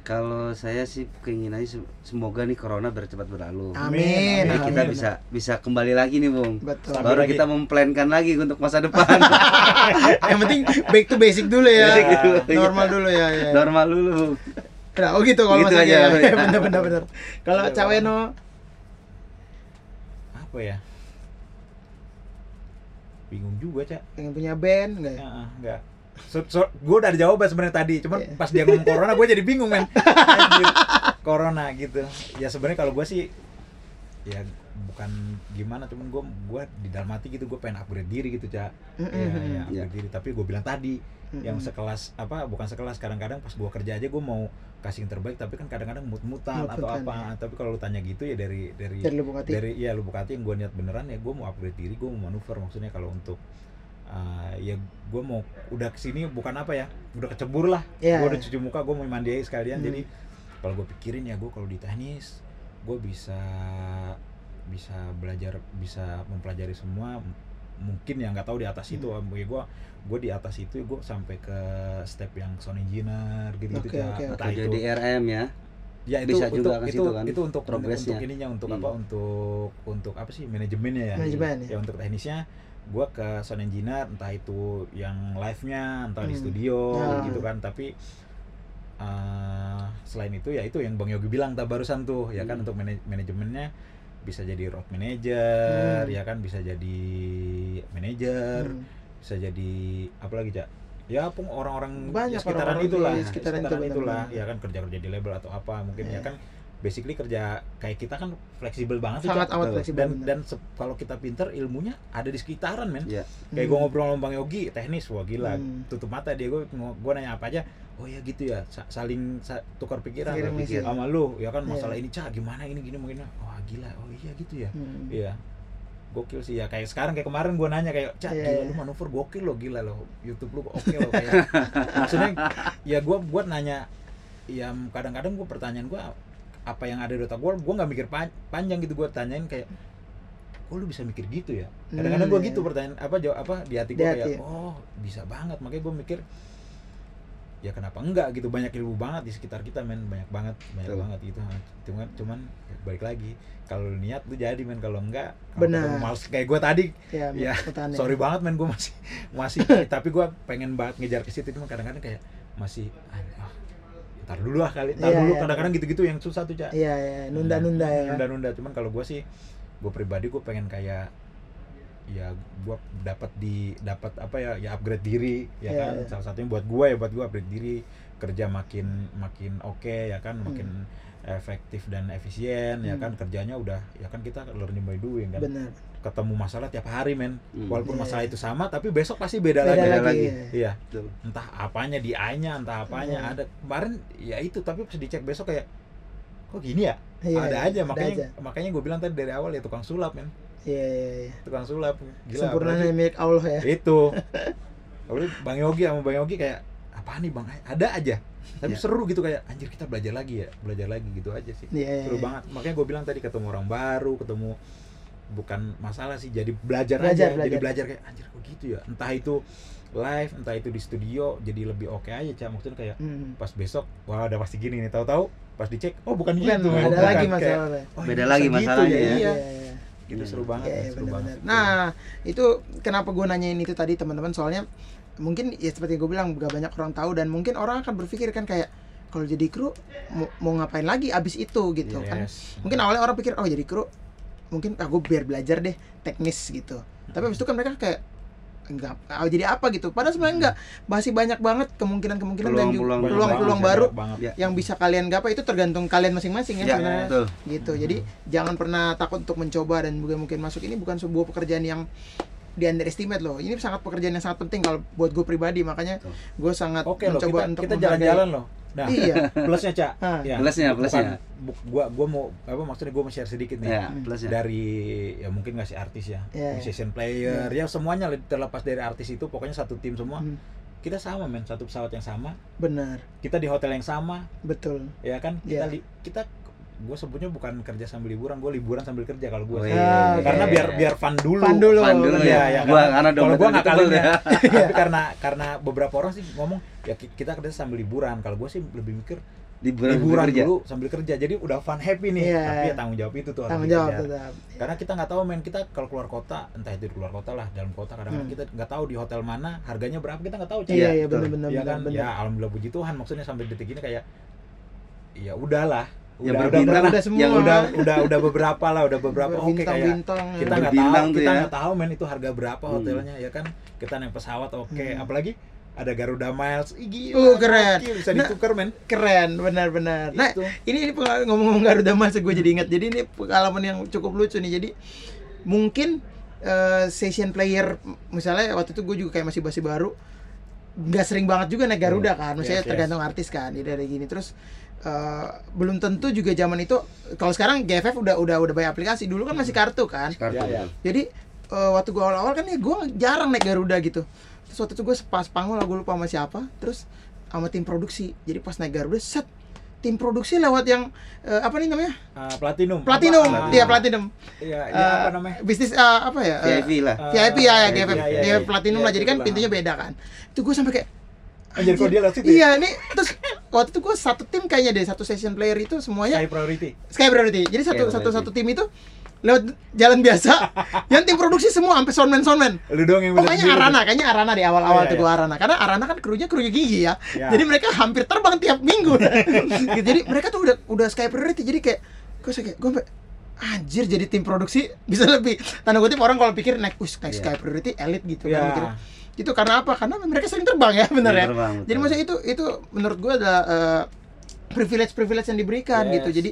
Kalau saya sih keinginannya se- semoga nih corona biar cepat berlalu amin, Jadi Amin, kita amin. bisa bisa kembali lagi nih bung betul baru lagi. kita memplankan lagi untuk masa depan yang penting back to basic dulu ya Basic dulu, normal dulu ya, ya. normal dulu Nah, oh gitu kalau Gitu aja, ya. ya. bener bener bener kalau Caweno apa ya bingung juga cak pengen punya band enggak ya? Ya, enggak. So, so, gue udah ada jawaban sebenarnya tadi, cuman Iya. pas dia ngomong corona gue jadi bingung men. Anjir. corona gitu. Ya sebenarnya kalau gue sih ya bukan gimana, cuman gue gua di dalam hati gitu gue pengen upgrade diri gitu cak. Ya, ya, upgrade diri. Tapi gue bilang tadi yang sekelas apa bukan sekelas kadang-kadang pas gue kerja aja gue mau kasih yang terbaik tapi kan kadang-kadang mut-mutan atau apa tapi kalau lu tanya gitu ya dari dari dari lubuk hati dari ya lubuk hati yang gue niat beneran ya gue mau upgrade diri gue mau manuver maksudnya kalau untuk uh, ya gue mau udah ke sini bukan apa ya udah kecebur lah Iya, gue udah iya. cuci muka gue mau mandi aja sekalian Hmm. jadi kalau gue pikirin ya gue kalau di teknis gue bisa bisa belajar bisa mempelajari semua mungkin ya nggak tahu di atas itu Hmm. ya gue gue di atas itu gue sampai ke step yang sound engineer gitu gitu Oke, oke, entah atau itu jadi RM ya ya itu Bisa untuk juga ke itu situ kan, itu untuk progresnya. untuk ininya untuk Hmm. apa untuk untuk apa sih manajemennya ya Manajemen, ya. ya untuk teknisnya gua ke sound engineer entah itu yang live nya entah di Hmm. studio Ya. gitu kan tapi eh, selain itu ya itu yang bang Yogi bilang tak barusan tuh ya kan Hmm. untuk manaj- manajemennya bisa jadi road manager Hmm. ya kan bisa jadi manager Hmm. bisa jadi apa lagi cak ya pun orang-orang Banyak di sekitaran orang-orang itulah di sekitaran itu, itulah ya kan kerja kerja di label atau apa mungkin Iya. ya kan basically kerja kayak kita kan fleksibel banget sangat amat Betul. fleksibel dan bener. dan se- kalau kita pinter ilmunya ada di sekitaran men ya kayak Hmm. gue ngobrol sama bang Yogi teknis wah gila Hmm. tutup mata dia gue gue nanya apa aja oh ya gitu ya sa- saling sa- tukar pikiran Pikiran misi. sama lu ya kan Iya. masalah ini cak gimana ini gini mungkin wah gila oh iya gitu ya Hmm. Iya. Gokil sih ya kayak sekarang kayak kemarin gua nanya kayak, "Cak, Iya, gila iya. lu manuver gokil lo, gila lo. YouTube lu oke lo kayak." Maksudnya ya gua buat nanya ya kadang-kadang gua pertanyaan gua apa yang ada di otak gua, gua nggak mikir pan- panjang gitu gua tanyain kayak kok lu bisa mikir gitu ya? Kadang-kadang Hmm, gua iya. gitu pertanyaan apa jawab apa di hati hati, kayak ya. oh bisa banget. Makanya gua mikir ya kenapa enggak? Gitu banyak ilmu banget di sekitar kita men. Banyak banget banyak Betul. banget gitu. Cuman cuman ya balik lagi kalau niat lu jadi men. Kalau enggak Benar. males kayak gue tadi? Ya, ya, sorry banget men. Gue masih masih tapi gue pengen banget ngejar ke situ. Cuma kadang-kadang kayak masih ah, ntar dulu lah kali ntar Iya, dulu. iya, kadang-kadang gitu-gitu yang susah tuh cak iya iya nunda-nunda ya. nunda-nunda. Cuman kalau gue sih gue pribadi gue pengen kayak ya gue dapat di dapat apa ya ya upgrade diri ya Iya, kan. iya. salah satunya buat gue ya buat gue upgrade diri kerja makin makin oke ya kan. Makin efektif dan efisien ya Hmm. kan. Kerjanya udah ya kan kita learning by doing kan. Benar ketemu masalah tiap hari men. Hmm. walaupun Iya. masalah itu sama tapi besok pasti beda, beda lagi. lagi, iya. Betul. entah apanya di A-nya entah apanya Iya. ada. Kemarin ya itu tapi pas dicek besok kayak kok gini ya? Iya, ada iya, aja ada makanya aja. makanya gue bilang tadi dari awal ya tukang sulap men. Iya iya iya. Tukang sulap. Gila sempurnanya milik Allah ya. Itu. Apalagi bang Yogi sama bang Yogi kayak apa nih bang? Ada aja. Tapi Ya. seru gitu kayak anjir kita belajar lagi ya belajar lagi gitu aja sih. Iya iya, seru iya. banget. Makanya gue bilang tadi ketemu orang baru ketemu bukan masalah sih jadi belajar, Belajar, aja jadi belajar. belajar kayak anjir kok gitu ya entah itu live entah itu di studio jadi lebih oke aja cak maksudnya kayak Hmm. pas besok wah udah pasti gini nih tahu-tahu pas dicek oh bukan Bukan, gitu ada Bukan. lagi masalahnya oh, Beda lagi bisa gitu masalahnya ya. iya iya. itu Hmm. seru banget Iya, ya, iya, seru benar-benar. banget Nah, itu kenapa gue nanyain itu tadi teman-teman soalnya mungkin ya seperti gue bilang gak banyak orang tahu dan mungkin orang akan berpikir kan kayak kalau jadi kru mau, mau ngapain lagi abis itu gitu kan. Yes. Mungkin awalnya orang pikir oh jadi kru mungkin aku biar belajar deh teknis gitu. Tapi abis itu kan mereka kayak enggak ah, jadi apa gitu. Padahal sebenarnya enggak masih banyak banget kemungkinan-kemungkinan dan juga Peluang-peluang peluang-peluang banget, baru banyak banget. Ya. yang bisa kalian gapai itu tergantung kalian masing-masing ya, Ya, sebenarnya betul. gitu jadi jangan pernah takut untuk mencoba dan juga mungkin masuk ini bukan sebuah pekerjaan yang di underestimate loh ini sangat pekerjaan yang sangat penting kalau buat gue pribadi makanya gue sangat Oke loh, mencoba kita, untuk kita menghargai. jalan-jalan loh. Nah, iya plusnya cak. Ah. Ya, Plusnya, bukan- plusnya. bu- gua gua mau apa maksudnya gua mau share sedikit nih. Ya, plusnya. Dari ya mungkin nggak sih artis ya, Iya, iya. musician player, ya semuanya terlepas dari artis itu pokoknya satu tim semua. Hmm, Kita sama men, satu pesawat yang sama, benar kita di hotel yang sama, betul ya kan? Kita li- kita gue sebutnya bukan kerja sambil liburan, gue liburan sambil kerja kalau gue. Oh, sih. iya, Karena oke. biar biar fun dulu. Fun dulu. Fun dulu Iya, ya. ya, Gua karena- kalau gue nggak kalinya, ya. tapi karena karena beberapa orang sih ngomong ya ki- kita kerja sambil liburan. Kalau gue sih lebih mikir Liburan, liburan kerja. dulu sambil kerja jadi udah fun happy nih Iya. tapi ya tanggung jawab itu tuh tanggung jawab tetap karena kita nggak tahu men kita kalau keluar kota entah itu di keluar kota lah dalam kota kadang-kadang Hmm. kita nggak tahu di hotel mana harganya berapa kita nggak tahu Cak. iya Iya, iya benar-benar ya kan ya alhamdulillah puji Tuhan maksudnya sampai detik ini kayak ya udahlah Yang udah berbintang udah, lah. udah semua Yang udah udah udah beberapa lah udah beberapa oke kayak bintang-bintang kita ya. nggak Berbintang tahu kita ya. nggak tahu men itu harga berapa Hmm. hotelnya ya kan kita naik pesawat oke Hmm. apalagi ada Garuda Miles Ih, gila, Uh, keren. bisa Nah, ditukar men keren benar-benar nah Itu. ini, ini ngomong-ngomong Garuda Mas gue jadi ingat jadi ini pengalaman yang cukup lucu nih jadi mungkin eh, session player misalnya waktu itu gue juga kayak masih masih baru nggak sering banget juga naik Garuda kan maksudnya Yes, yes. tergantung artis kan jadi ada gini terus eh, belum tentu juga zaman itu kalau sekarang GFF udah udah udah banyak aplikasi dulu kan masih kartu kan Kartu. Ya, ya. jadi eh, waktu gue awal-awal kan ya gue jarang naik Garuda gitu terus waktu itu gue pas panggung lah gue lupa sama siapa terus sama tim produksi jadi pas naik Garuda set tim produksi lewat yang eh, apa nih namanya Ah, platinum platinum Apa? dia platinum Iya, Eh, apa namanya? bisnis eh, apa ya eh, VIP lah. Ah, VIP ya, ya VIP, GFF iya, dia iya. platinum Iya, lah jadi kan itulah. pintunya beda kan itu gue sampai kayak Anjir, kok dia lewat situ ya? iya nih terus waktu itu gue satu tim kayaknya deh satu session player itu semuanya Sky priority. Sky Priority. Jadi satu Sky satu Priority. satu tim itu lewat jalan biasa. yang tim produksi semua sampai soundman soundman. Lu doang yang Pokoknya sendiri. Arana, kayaknya Arana di awal-awal Oh, iya, tuh gua Arana. Karena Arana kan krunya krunya gigi ya. Ya. Jadi mereka hampir terbang tiap minggu. Gitu. Jadi mereka tuh udah udah Sky Priority. Jadi kayak gue kayak gue sampai anjir jadi tim produksi bisa lebih tanda kutip orang kalau pikir naik us naik Iya. Sky Priority elite gitu Ya. kan mikirnya. Itu karena apa? Karena mereka sering terbang ya bener ya. Terbang, betul. Jadi maksudnya itu itu menurut gua ada eh, privilege privilege yang diberikan Yes. gitu. Jadi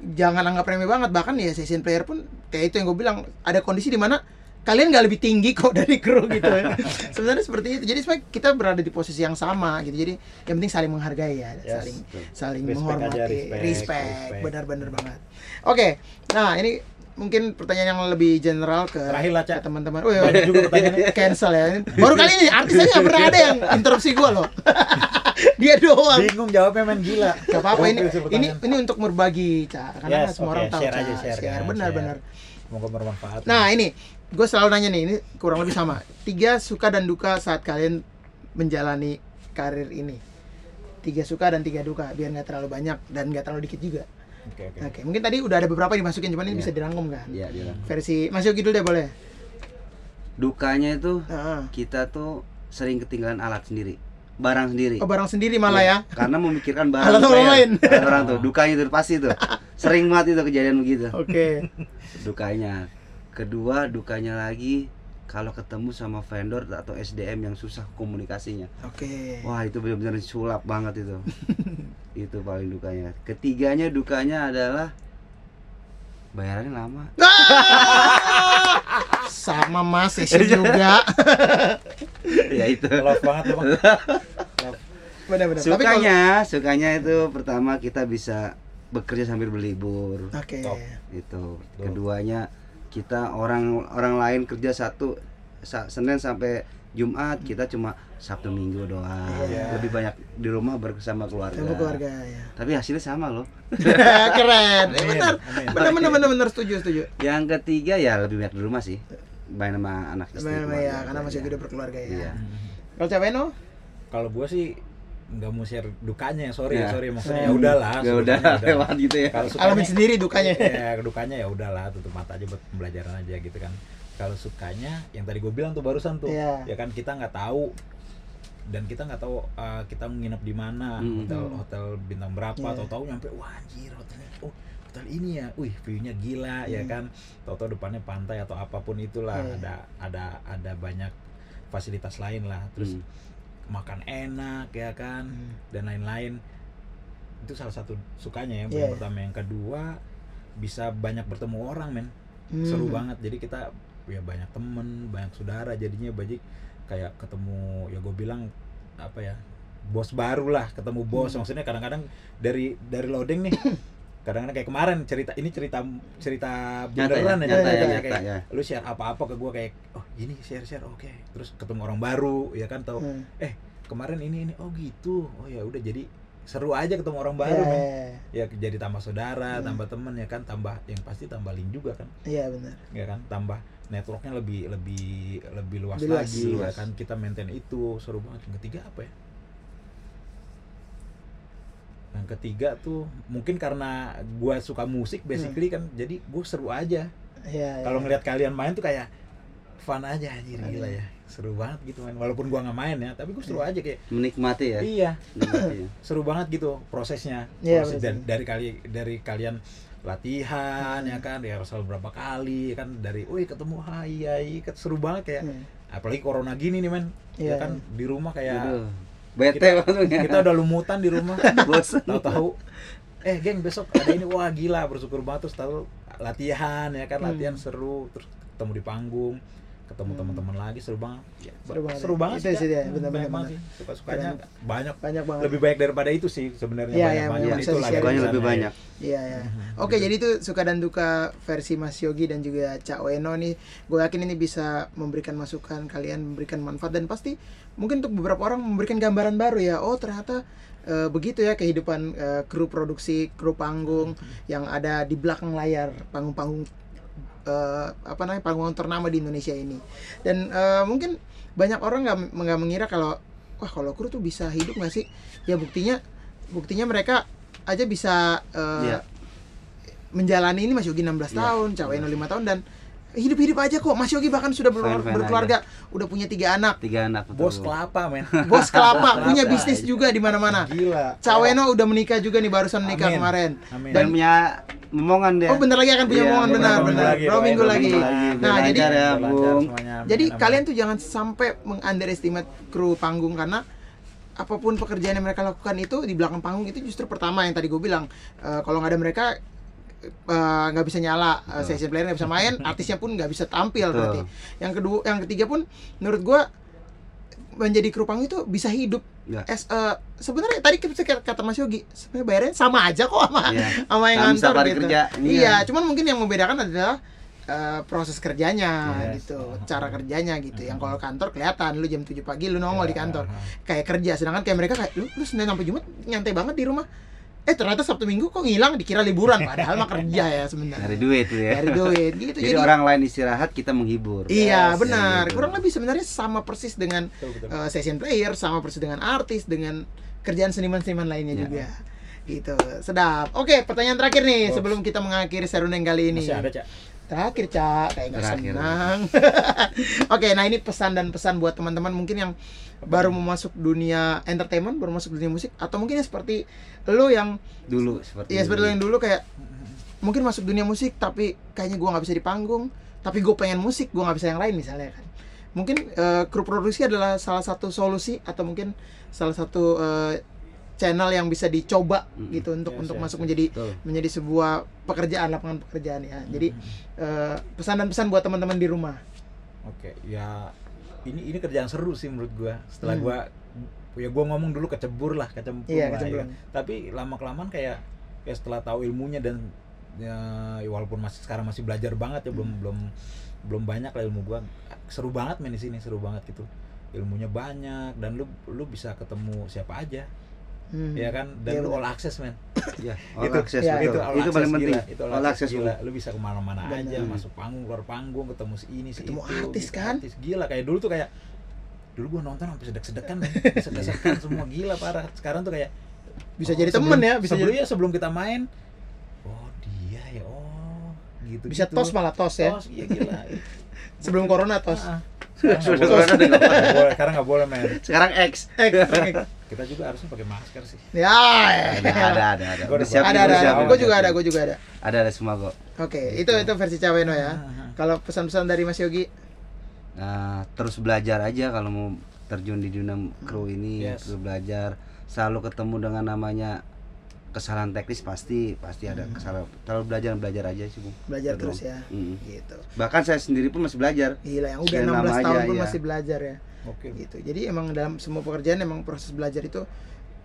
jangan anggap remeh banget bahkan ya session player pun kayak itu yang gue bilang ada kondisi di mana kalian nggak lebih tinggi kok dari kru gitu sebenarnya seperti itu jadi kita berada di posisi yang sama gitu jadi yang penting saling menghargai ya Yes, saling betul. saling Respect menghormati aja, respect, respect, respect. benar-benar banget oke nah ini mungkin pertanyaan yang lebih general ke, Terakhir lah, Cak. ke teman-teman oh, iya, Banyak juga pertanyaannya. cancel ya baru kali ini artisnya nggak pernah ada yang interupsi gue loh dia doang Bingung jawabnya main gila. Gak apa-apa ini ini pertanyaan. ini untuk berbagi cak karena Yes, kan semua oke, orang tahu share Ca. aja, share, kan, benar-benar share. Semoga bermanfaat. nah ini gue selalu nanya nih ini kurang lebih sama tiga suka dan duka saat kalian menjalani karir ini tiga suka dan tiga duka biar nggak terlalu banyak dan nggak terlalu dikit juga Oke, oke. oke mungkin tadi udah ada beberapa dimasukin cuman ini Iya. bisa dirangkum kan Iya, dia. versi Mas Yogi dulu deh boleh Dukanya itu Heeh. kita tuh sering ketinggalan alat sendiri, barang sendiri. oh barang sendiri malah ya Karena memikirkan barang Alat orang lain. orang tuh, dukanya itu pasti tuh. Sering banget itu kejadian begitu. oke Dukanya. Kedua, dukanya lagi kalau ketemu sama vendor atau SDM yang susah komunikasinya. Oke. Wah itu benar-benar sulap banget itu. Itu paling dukanya. Ketiganya dukanya adalah bayarannya lama. Ah! Sama Mas Sesi juga. ya itu. Love banget Bang. Benar-benar. Tapi kalau Sukanya, sukanya itu pertama kita bisa bekerja sambil berlibur. Oke. Top. Itu. Keduanya kita orang orang lain kerja satu sa- Senin sampai Jumat kita cuma Sabtu Minggu doang. Iya. Lebih banyak di rumah bersama keluarga. Sama keluarga ya. Tapi hasilnya sama loh. Keren. Eh, Amin, benar. Benar benar benar benar setuju setuju. Yang ketiga ya lebih banyak di rumah sih. Main sama anak istri. Keluarga. ya, karena masih Iya. udah berkeluarga ya. Iya. Kalau cewek no? Kalau gua sih nggak mau share dukanya, sorry Ya. sorry maksudnya Hmm. ya udahlah. Ya udah lewat gitu ya. Kalau Alamin sendiri dukanya. ya dukanya ya udahlah tutup mata aja buat pembelajaran aja gitu kan kalau sukanya yang tadi gue bilang tuh barusan tuh Iya. ya kan kita nggak tahu dan kita nggak tahu uh, kita nginep di mana Hmm. hotel hotel bintang berapa Iya. atau tahu nyampe wah anjir hotelnya oh hotel ini ya wih view-nya gila ya Hmm. kan tahu-tahu depannya pantai atau apa pun itulah Iya. ada ada ada banyak fasilitas lain lah terus Hmm. makan enak ya kan Hmm. dan lain-lain itu salah satu sukanya ya Iya. yang pertama yang kedua bisa banyak bertemu orang men Hmm. seru banget jadi kita ya banyak temen banyak saudara jadinya banyak kayak ketemu ya gue bilang apa ya bos baru lah ketemu bos Hmm. maksudnya kadang-kadang dari dari loading nih kadang-kadang kayak kemarin cerita ini cerita cerita Nyata ya, beneran ya, nyata ya, ya, nyata kayak ya. lu share apa-apa ke gue kayak oh ini share share oke terus ketemu orang baru ya kan tahu Hmm. eh kemarin ini ini oh gitu oh ya udah jadi seru aja ketemu orang baru Iya, ya jadi tambah saudara Hmm. tambah temen ya kan tambah yang pasti tambah link juga kan Iya benar. ya kan tambah networknya lebih lebih lebih luas Lebih luas. lagi ya Luas. kan kita maintain itu seru banget yang ketiga apa ya yang ketiga tuh mungkin karena gua suka musik basically kan jadi gua seru aja Iya. kalau iya. ngelihat kalian main tuh kayak fun aja anjir gila Iya. ya seru banget gitu main walaupun gua nggak main ya tapi gua seru aja kayak Menikmati ya. iya Menikmati ya. seru banget gitu prosesnya Iya, Proses dari, dari kali dari kalian latihan ya kan ya rehearsal berapa kali ya kan dari wih ketemu hai hai kan seru banget kayak Hmm. apalagi corona gini nih men Iya. ya kan di rumah kayak Aduh. Bete banget ya. kita udah lumutan di rumah bosan. tahu-tahu eh geng besok ada ini wah gila bersyukur banget terus tahu latihan ya kan Hmm. latihan seru terus ketemu di panggung ketemu Hmm. teman-teman lagi seru banget Ya, Seru banget seru ya. banget Itu sih dia, Hmm, benar-benar, banyak banget benar. sih suka sukanya banyak Banyak banget. lebih banyak daripada itu sih sebenarnya Iya, banyak iya, banyak memang itu lah di-share. Sukanya lebih ya. banyak. Iya ya. Mhm, Oke, gitu. jadi itu suka dan duka versi Mas Yogi dan juga Cak Weno nih. Gue yakin ini bisa memberikan masukan kalian, memberikan manfaat dan pasti mungkin untuk beberapa orang memberikan gambaran baru ya. Oh, ternyata eh, begitu ya kehidupan eh, kru produksi, kru panggung yang ada di belakang layar panggung-panggung eh, apa namanya panggung ternama di Indonesia ini. Dan eh, mungkin banyak orang nggak nggak mengira kalau wah kalau kru tuh bisa hidup nggak sih? Ya buktinya buktinya mereka aja bisa eh, Iya. menjalani ini Mas Yogi 16 Iya, tahun, Caweno 5 tahun dan hidup-hidup aja kok. Mas Yogi bahkan sudah ber- Fine-fine berkeluarga, udah punya tiga anak, Tiga anak betul. bos kelapa men bos kelapa, punya bisnis juga di mana-mana. gila Caweno udah menikah juga nih barusan menikah Amin. kemarin. Amin. Dan punya momongan dia. Oh bentar lagi akan punya Iya, omongan benar benar. dua lagi. minggu lagi. Nah, jadi ya, Bung. jadi kalian tuh jangan sampai mengunderestimate kru panggung karena apa pun pekerjaan yang mereka lakukan itu di belakang panggung itu justru pertama yang tadi gue bilang eh, kalau nggak ada mereka eh, nggak bisa nyala eh, Betul. session player nggak bisa main artisnya pun nggak bisa tampil Betul. berarti yang kedua yang ketiga pun menurut gue menjadi kru panggung itu bisa hidup Ya. as eh, sebenarnya tadi kita kata Mas Yogi sebenarnya bayarnya sama aja kok sama Iya. sama yang ngantor safari gitu. kerja. Iya. Iya, cuman mungkin yang membedakan adalah eh, proses kerjanya Yes. gitu, cara kerjanya gitu. Yang kalau kantor kelihatan lu jam 7 pagi lu nongol di kantor kayak kerja, sedangkan kayak mereka kayak lu lu Senin sampai Jumat nyantai banget di rumah. Eh ternyata Sabtu Minggu kok ngilang dikira liburan padahal mah kerja ya sebenarnya. Dari duit tuh ya. Dari duit gitu. Jadi, Jadi, orang lain istirahat, kita menghibur. Iya, Yes, benar. gitu. Kurang lebih sebenarnya sama persis dengan Betul, betul. eh, session player, sama persis dengan artis, dengan kerjaan seniman-seniman lainnya Iya. juga. Gitu. Sedap. Oke, pertanyaan terakhir nih Bos. sebelum kita mengakhiri serundeng kali ini. masih ada cak Terakhir, Cak. Kayak nggak senang. Oke, nah ini pesan dan pesan buat teman-teman mungkin yang baru mau masuk dunia entertainment, baru masuk dunia musik atau mungkin ya seperti lo yang Dulu seperti ya seperti lo yang dulu kayak mungkin masuk dunia musik tapi kayaknya gua nggak bisa di panggung, tapi gue pengen musik, gua nggak bisa yang lain misalnya kan. mungkin eh, kru produksi adalah salah satu solusi atau mungkin salah satu eh, channel yang bisa dicoba Mm. gitu untuk Yes, untuk yes, masuk yes. menjadi Betul. menjadi sebuah pekerjaan lapangan pekerjaan ya. Jadi Hmm. eh, pesan dan pesan buat teman-teman di rumah. Oke, ya ini ini kerjaan seru sih menurut gua. Setelah Hmm. gua ya gua ngomong dulu kecebur lah, kecemplung Iya, lah, ya kecemplung. kan. Tapi lama kelamaan kayak kayak setelah tahu ilmunya dan ya, ya walaupun masih sekarang masih belajar banget ya belum Hmm. belum belum banyak lah ilmu gua. Seru banget main di sini, seru banget gitu. Ilmunya banyak dan lu lu bisa ketemu siapa aja, Hmm. ya kan? Dan Iya, lu all access man. Ya, all Itu- access ya, itu all itu paling penting. itu all, all access, gila. Lu bisa ke mana-mana aja, masuk panggung, keluar panggung, ketemu si ini, si Ketemu itu, artis, gitu, kan? Artis gila kayak dulu tuh kayak dulu gua nonton sampai sedek-sedekan, men. sedek-sedekan semua gila parah. Sekarang tuh kayak Bisa oh, jadi sebelum- temen ya, bisa sebelum jadi ya sebelum kita main. Oh, dia ya. Oh, gitu. bisa tos malah tos ya. Tos, iya gila. Sebelum corona tos. Ah, Sekarang Sudah boleh. Sekarang nggak boleh, men. Sekarang X. Eh, Kita juga harusnya pakai masker sih. ya. Ada, ada, ada, ada. Gua siap, ada ada. siap, Gue juga ada, gue juga ada. Ada, ada semua kok. Oke, itu itu versi Caweno ya. Kalau pesan-pesan dari Mas Yogi, Nah, terus belajar aja kalau mau terjun di dunia kru ini, Yes. terus belajar. Selalu ketemu dengan namanya kesalahan teknis pasti pasti ada Hmm. kesalahan. Terlalu belajar belajar aja sih, Bung. belajar Betul. terus ya. Mm. Gitu. Bahkan saya sendiri pun masih belajar. Gila yang udah Sekian 16 lama tahun aja, pun iya. masih belajar ya. Oke. Gitu. Jadi emang dalam semua pekerjaan emang proses belajar itu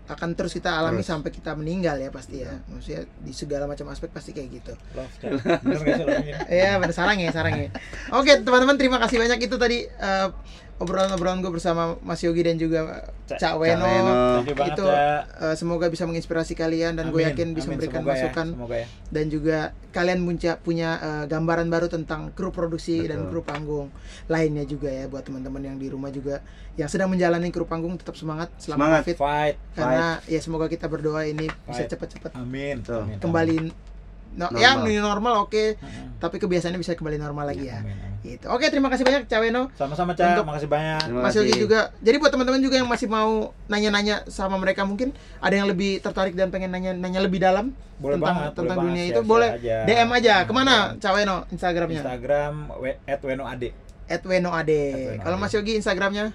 akan terus kita alami Terus. sampai kita meninggal ya pasti ya. Maksudnya di segala macam aspek pasti kayak gitu. Iya, benar sarang ya, sarang ya. Oke, teman-teman terima kasih banyak itu tadi eh, obrolan-obrolan gue bersama Mas Yogi dan juga Cak- Weno. Itu eh, semoga bisa menginspirasi kalian dan gue yakin bisa amin, memberikan semoga ya, masukan semoga ya. dan juga kalian punya punya eh, gambaran baru tentang kru produksi dan Betul. kru panggung lainnya juga ya buat teman-teman yang di rumah juga yang sedang menjalani kru panggung tetap semangat selama Semangat. covid Fight. karena ya semoga kita berdoa ini bisa Fight. cepat-cepat. Amin. Amin, amin. kembali no, Normal. ya new normal oke Heeh. tapi kebiasaannya bisa kembali normal lagi ya Amin, amin. gitu oke terima kasih banyak Caweno Sama-sama, Cak. Untuk- Makasih banyak. Terima Mas Yogi kasih. juga jadi buat teman-teman juga yang masih mau nanya-nanya sama mereka mungkin ada yang lebih tertarik dan pengen nanya-nanya lebih dalam Boleh tentang banget, tentang boleh dunia banget, itu share-share boleh aja. DM aja Nah, ke mana. Caweno Instagramnya Instagram we- @wenoad. Edweno Kalau Ade. Mas Yogi Instagramnya?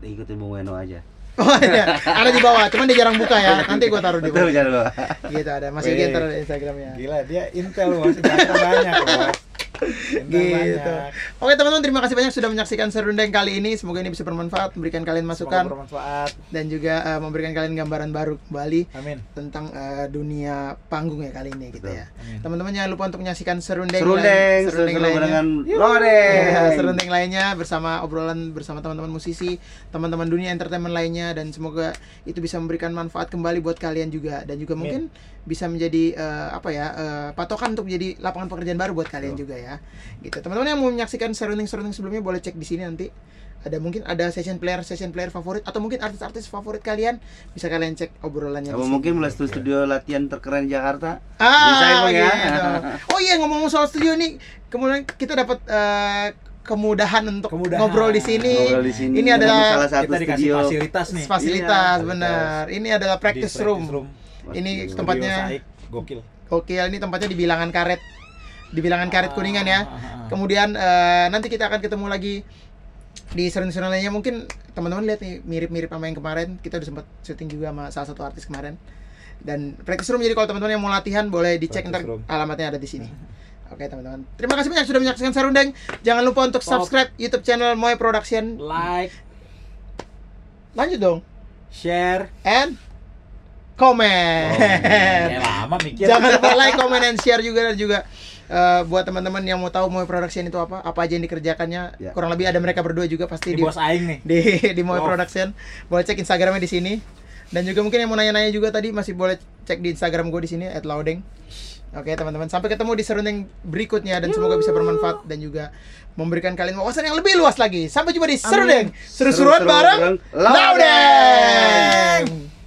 Ikutin Bung Weno aja. Oh iya, ada di bawah, cuman dia jarang buka ya. Nanti gua taruh di Betul bawah. jangan lupa. Gitu ada Mas Yogi Weh. ntar ada Instagramnya. Gila, dia intel loh, masih data banyak loh. Gitu. banyak. Oke teman-teman, terima kasih banyak sudah menyaksikan serundeng kali ini. Semoga ini bisa bermanfaat, memberikan kalian Semoga masukan bermanfaat. dan juga eh, memberikan kalian gambaran baru kembali Amin. tentang eh, dunia panggung ya kali ini gitu Betul. ya. Amin. Teman-teman jangan lupa untuk menyaksikan serundeng Serundeng, lain- serundeng lainnya. dengan Ya, serundeng lainnya bersama obrolan bersama teman-teman musisi, teman-teman dunia entertainment lainnya dan semoga itu bisa memberikan manfaat kembali buat kalian juga dan juga mungkin bisa menjadi eh, apa ya eh, patokan untuk menjadi lapangan pekerjaan baru buat kalian juga ya. Gitu. Teman-teman yang mau menyaksikan serundeng-serundeng sebelumnya boleh cek di sini nanti. Ada mungkin ada session player session player favorit atau mungkin artis-artis favorit kalian bisa kalian cek obrolannya sini. mungkin mulai studio latihan terkeren di Jakarta? Ah, Bisa ya, ya? gitu. Oh iya ngomong soal studio nih, kemudian kita dapat eh, kemudahan untuk Kemudahan. ngobrol di sini. Ngobrol di sini. Ini adalah salah satu Kita dikasih studio. fasilitas nih. Fasilitas Iya, benar. Ini adalah Di practice room. Ini Studio. tempatnya Saik, gokil. Oke, ini tempatnya di bilangan karet. Di bilangan karet kuningan ya. Ah, ah, ah. Kemudian eh, nanti kita akan ketemu lagi di serun-serun lainnya mungkin teman-teman lihat nih mirip-mirip sama yang kemarin kita udah sempat syuting juga sama salah satu artis kemarin dan practice room jadi kalau teman-teman yang mau latihan boleh dicek Practice ntar room. alamatnya ada di sini oke teman-teman terima kasih banyak sudah menyaksikan Sarundeng jangan lupa untuk Top. subscribe YouTube channel Moy Production Like, lanjut dong share. and comment Kayak lama mikir. jangan lupa like, comment, and share juga dan juga eh, buat teman-teman yang mau tahu Moy Production itu apa apa aja yang dikerjakannya Ya. kurang lebih ada mereka berdua juga pasti Ini di bos aing nih. di di Wow. Production. Boleh cek Instagramnya di sini. Dan juga mungkin yang mau nanya-nanya juga tadi masih boleh cek di Instagram gue di sini @laudeng. Oke teman-teman, sampai ketemu di serunding berikutnya dan semoga bisa bermanfaat dan juga memberikan kalian wawasan yang lebih luas lagi. Sampai jumpa di serunding, seru-seruan Seru-seru bareng bareng Laudeng. Laudeng.